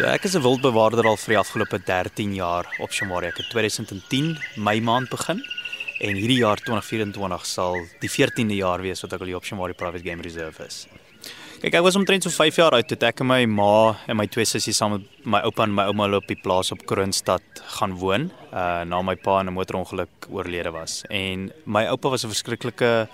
So ek is 'n wildbewaarder al vir die afgelope 13 jaar op Shamwari. Ek het 2010 Mei maand begin en hierdie jaar 2024 sal die 14de jaar wees wat ek al hier op Shamwari Private Game Reserve is. Kyk, ek was omtrent so 5 jaar oud toe ek en my ma en my twee sissies saam met my oupa en my ouma op die plaas op Kroonstad gaan woon, uh na my pa in 'n motorongeluk oorlede was. En my oupa was 'n verskriklike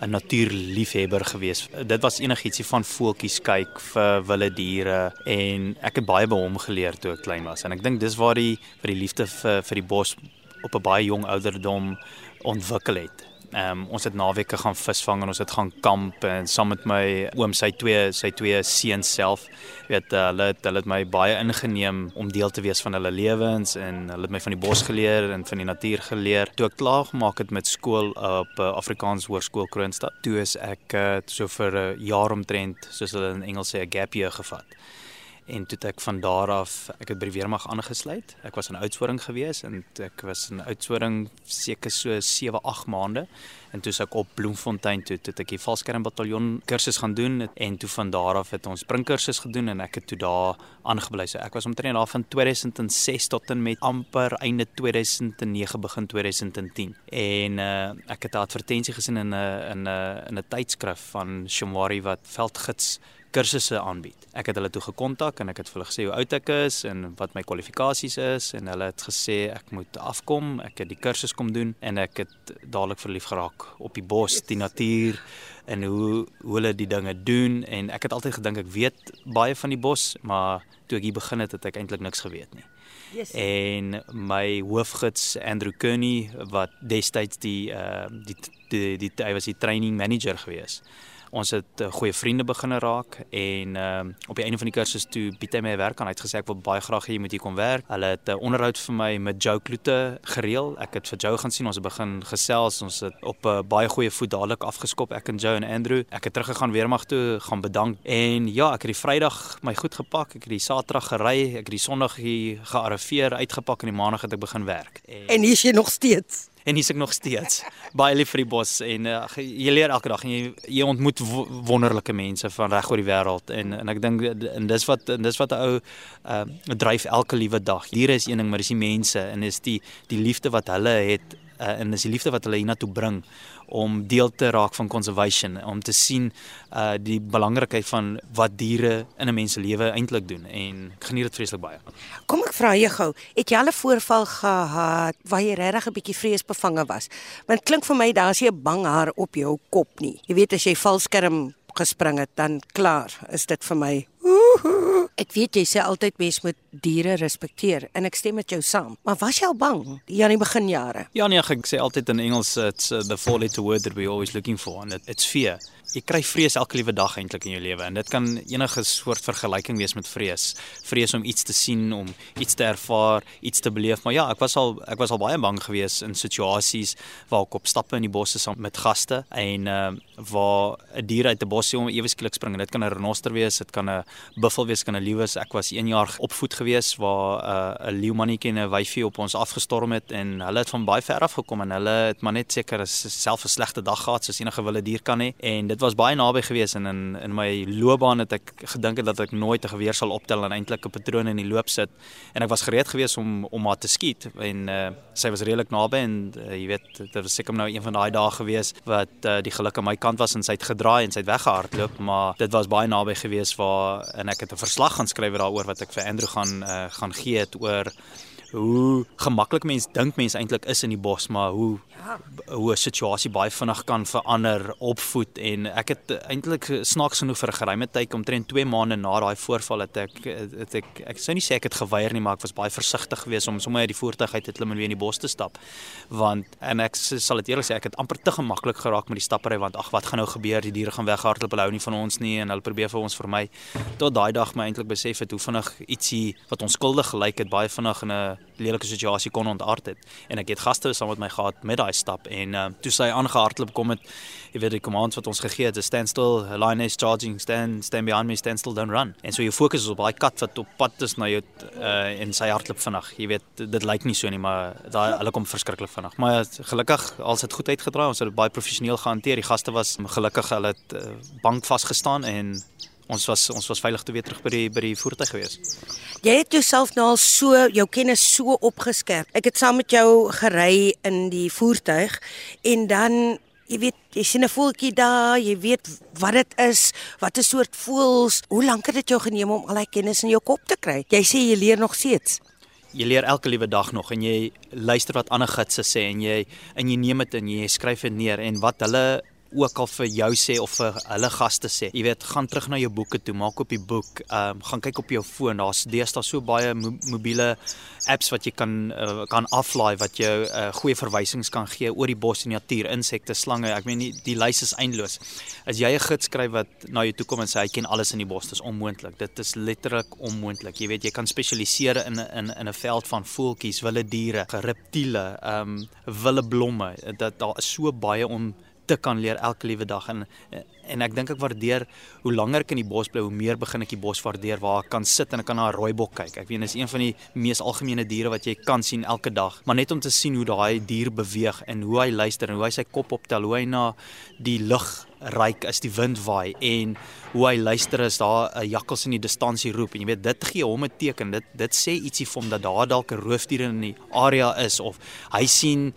'n natuurliefhebber gewees. Dit was enigietsie van voeltjies kyk vir wilde diere en ek het baie by hom geleer toe ek klein was. En ek dink dis waar die vir die liefde vir vir die bos op 'n baie jong ouderdom ontwikkel het. Ehm um, ons het naweke gaan visvang en ons het gaan kamp en saam met my oom sy twee sy twee seuns self weet uh, hulle het hulle het my baie ingeneem om deel te wees van hulle lewens en hulle het my van die bos geleer en van die natuur geleer. Toe ek klaar gemaak het met skool op uh, Afrikaans Hoërskool Kroonstad, toe is ek uh, so vir 'n uh, jaar omtrent soos hulle in Engels sê 'n gap year gevat en toe ek van daar af ek het by die weermag aangesluit. Ek was in uitsoring gewees en ek was in uitsoring seker so 7, 8 maande en toe ek op Bloemfontein toe toe ek die valskermbataljon kursus gaan doen en toe van daar af het ons springkursus gedoen en ek het toe daar aangebly. So ek was omtrent daar van 2006 tot en met amper einde 2009 begin 2010. En uh, ek het 'n advertensie gesien in 'n in 'n in 'n tydskrif van Shomari wat veldgids kursusse aanbied. Ek het hulle toe gekontak en ek het vir hulle gesê hoe oud ek is en wat my kwalifikasies is en hulle het gesê ek moet afkom, ek het die kursus kom doen en ek het dadelik verlief geraak op die bos, die natuur en hoe hoe hulle die dinge doen en ek het altyd gedink ek weet baie van die bos, maar toe ek hier begin het, het ek eintlik niks geweet nie. Yes. En my hoofgids Andrew Kearney wat destyds die uh die die, die, die hy was die training manager geweest ons het uh, goeie vriende begine raak en uh, op die einde van die kursus toe bied hy my werk aan. Hy het gesê ek wil baie graag hê jy moet hier kom werk. Hulle het 'n uh, onderhoud vir my met Joe Kloete gereël. Ek het vir Joe gaan sien. Ons het begin gesels. Ons het op 'n uh, baie goeie voet dadelik afgeskop ek en Joe en Andrew. Ek het teruggegaan weermag toe gaan bedank en ja, ek het die Vrydag my goed gepak. Ek het die Saterdag gery. Ek het die Sondag hier gearriveer, uitgepak en die Maandag het ek begin werk. En, en hier is jy nog steeds en hier's ek nog steeds baie lief vir die bos en uh, jy leer elke dag en jy jy ontmoet wonderlike mense van reg oor die wêreld en en ek dink en dis wat en dis wat 'n ou uh, dryf elke liewe dag. Diere is een ding, maar dis die mense en dis die die liefde wat hulle het uh, en dis die liefde wat hulle hiernatoe bring om deel te raak van conservation om te sien uh die belangrikheid van wat diere in 'n mens se lewe eintlik doen en ek geniet dit vreeslik baie. Kom ek vra jou gou, het jy al 'n voorval gehad waar jy regtig 'n bietjie vreesbevange was? Want klink vir my daar's jy 'n bang haar op jou kop nie. Jy weet as jy valskerm gespring het, dan klaar, is dit vir my. Ek weet jy sê altyd mens moet diere respekteer en ek stem met jou saam. Maar was jy al bang hier aan die beginjare? Ja nee, ek sê altyd in Engels it's uh, the four letter word that we always looking for and it, it's fear jy kry vrees elke liewe dag eintlik in jou lewe en dit kan enige soort vergelyking wees met vrees. Vrees om iets te sien, om iets te ervaar, iets te beleef. Maar ja, ek was al ek was al baie bang geweest in situasies waar ek op stappe in die bosse saam met gaste en uh waar 'n dier uit 'n bos om ewe skielik spring dit kan 'n renoster wees, dit kan 'n buffel wees, kan 'n leeu wees. Ek was 1 jaar opvoed geweest waar 'n uh, 'n leeumannetjie en 'n wyfie op ons afgestorm het en hulle het van baie ver af gekom en hulle het maar net seker self 'n slegte dag gehad soos enige wilde dier kan hê en dit was baie naby gewees en in in my loopbaan het ek gedink dat ek nooit 'n geweer sal optel en eintlik 'n patroon in die loop sit. En ek was gereed gewees om om haar te skiet en uh, sy was redelik naby en uh, jy weet dit was seker nou een van daai dae gewees wat uh, die geluk aan my kant was en sy het gedraai en sy het weggehardloop maar dit was baie naby gewees waar en ek het 'n verslag gaan skryf daaroor wat ek vir Andrew gaan uh, gaan gee het oor hoe gemaklik mense dink mense eintlik is in die bos, maar hoe ja. hoe 'n situasie baie vinnig kan verander, opvoed en ek het eintlik snaaks genoeg vir 'n geruime tyd omtrent 2 maande na daai voorval het ek het ek ek sou nie sê ek het geweier nie, maar ek was baie versigtig geweest om sommer uit die voertuig uit te klim en weer in die bos te stap. Want en ek sal dit eerlik sê, ek het amper te gemaklik geraak met die stappery want ag, wat gaan nou gebeur? Die diere gaan weghardloop, hulle hou nie van ons nie en hulle probeer vir ons vermy. Tot daai dag my eintlik besef het hoe vinnig ietsie wat onskuldig gelyk het baie vinnig in 'n lelike situasie kon ontaard het en ek het gaste saam met my gehad met daai stap en uh, toe sy aangehardloop kom het jy weet die commands wat ons gegee het is stand still line is charging stand stand behind me stand still don't run. En so jou fokus op daai kat wat op pad is na jou uh, en sy hardloop vinnig. Jy weet dit lyk nie so nie maar daai hulle kom verskriklik vinnig. Maar gelukkig als dit goed uitgedraai ons het dit baie professioneel gehanteer. Die gaste was gelukkig hulle het uh, bank vasgestaan en ons was ons was veilig toe weer terug by die by die voertuig gewees. Jy het jouself nou al so jou kennis so opgeskerp. Ek het saam met jou gery in die voertuig en dan jy weet jy sien 'n voeltjie daar, jy weet wat dit is, wat 'n soort voels. Hoe lank het dit jou geneem om al daai kennis in jou kop te kry? Jy sê jy leer nog steeds. Jy leer elke liewe dag nog en jy luister wat ander gidse sê en jy en jy neem dit en jy skryf dit neer en wat hulle ook al vir jou sê of vir hulle gaste sê. Jy weet, gaan terug na jou boeke toe, maak op die boek, ehm um, gaan kyk op jou foon. Daar's deesdae so baie mo mobiele apps wat jy kan uh, kan aflaai wat jou uh, goeie verwysings kan gee oor die bos en die natuur, insekte, slange. Ek meen die, die lys is eindeloos. As jy 'n gids skryf wat na jou toe kom en sê hy ken alles in die bos, dis onmoontlik. Dit is letterlik onmoontlik. Jy weet, jy kan spesialiseer in in in 'n veld van voeltjies, wilde diere, reptiele, ehm um, wilde blomme. Dat daar is so baie om te kan leer elke liewe dag en en ek dink ek waardeer hoe langer ek in die bos bly, hoe meer begin ek die bos waardeer waar ek kan sit en ek kan na 'n rooibok kyk. Ek weet dit is een van die mees algemene diere wat jy kan sien elke dag, maar net om te sien hoe daai dier beweeg en hoe hy luister en hoe hy sy kop optel, hoe hy na die lug ryk as die wind waai en hoe hy luister as daar 'n jakkals in die distansie roep en jy weet dit gee hom 'n teken. Dit dit sê ietsie hom dat daar dalk 'n roofdier in die area is of hy sien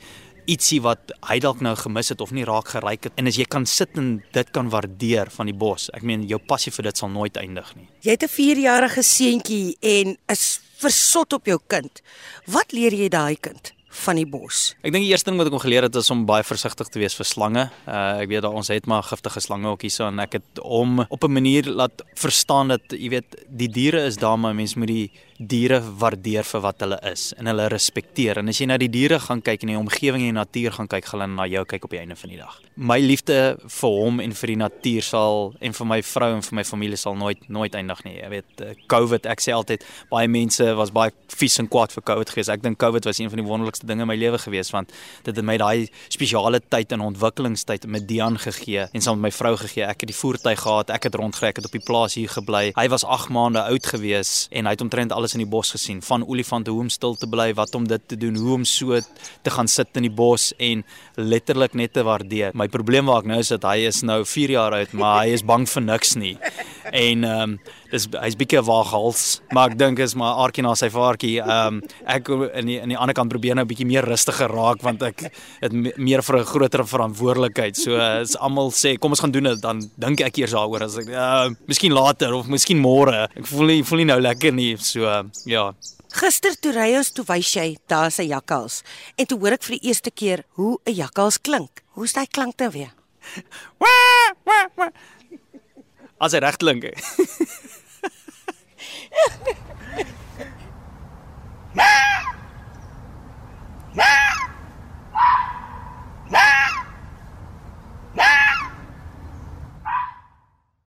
ietsie wat hy dalk nou gemis het of nie raak geryk het en as jy kan sit en dit kan waardeer van die bos. Ek meen jou passie vir dit sal nooit eindig nie. Jy het 'n 4-jarige seentjie en is versot op jou kind. Wat leer jy daai kind? van die bos. Ek dink die eerste ding wat ek hom geleer het is om baie versigtig te wees vir slange. Uh ek weet daar ons het maar giftige slange ook hierso en ek het hom op 'n manier laat verstaan dat jy weet die diere is daar maar mens moet die diere waardeer vir wat hulle is en hulle respekteer. En as jy na die diere gaan kyk en die omgewing en die natuur gaan kyk, gaan hulle na jou kyk op die einde van die dag. My liefde vir hom en vir die natuur sal en vir my vrou en vir my familie sal nooit nooit eindig nie. Jy weet, eh, COVID, ek sê altyd baie mense was baie vies en kwaad vir COVID gewees. Ek dink COVID was een van die wonderlikste dinge in my lewe gewees want dit het my daai spesiale tyd en ontwikkelingstyd met Dian gegee en saam met my vrou gegee. Ek het die voertuig gehad, ek het rondgery, ek het op die plaas hier gebly. Hy was 8 maande oud gewees en hy het omtrent alles in die bos gesien van olifante hoe om stil te bly, wat om dit te doen, hoe om so te gaan sit in die bos en letterlik net te waardeer. My probleem waar ek nou is dat hy is nou 4 jaar oud, maar hy is bang vir niks nie. En ehm um, dis hy's bietjie waaghals, maar ek dink is maar aardjie na sy vaartjie. Ehm um, ek in die in die ander kant probeer nou bietjie meer rustiger raak want ek het meer vir 'n groter verantwoordelikheid. So is almal sê kom ons gaan doen dit dan dink ek eers daaroor as ek uh, miskien later of miskien môre. Ek voel nie voel nie nou lekker nie. So uh ja. Gister toe ry ons toe wys jy daar's 'n jakhals en toe hoor ek vir die eerste keer hoe 'n jakhals klink. Hoe's daai klank dan weer? Wa wa wa. As hy reg klink. He.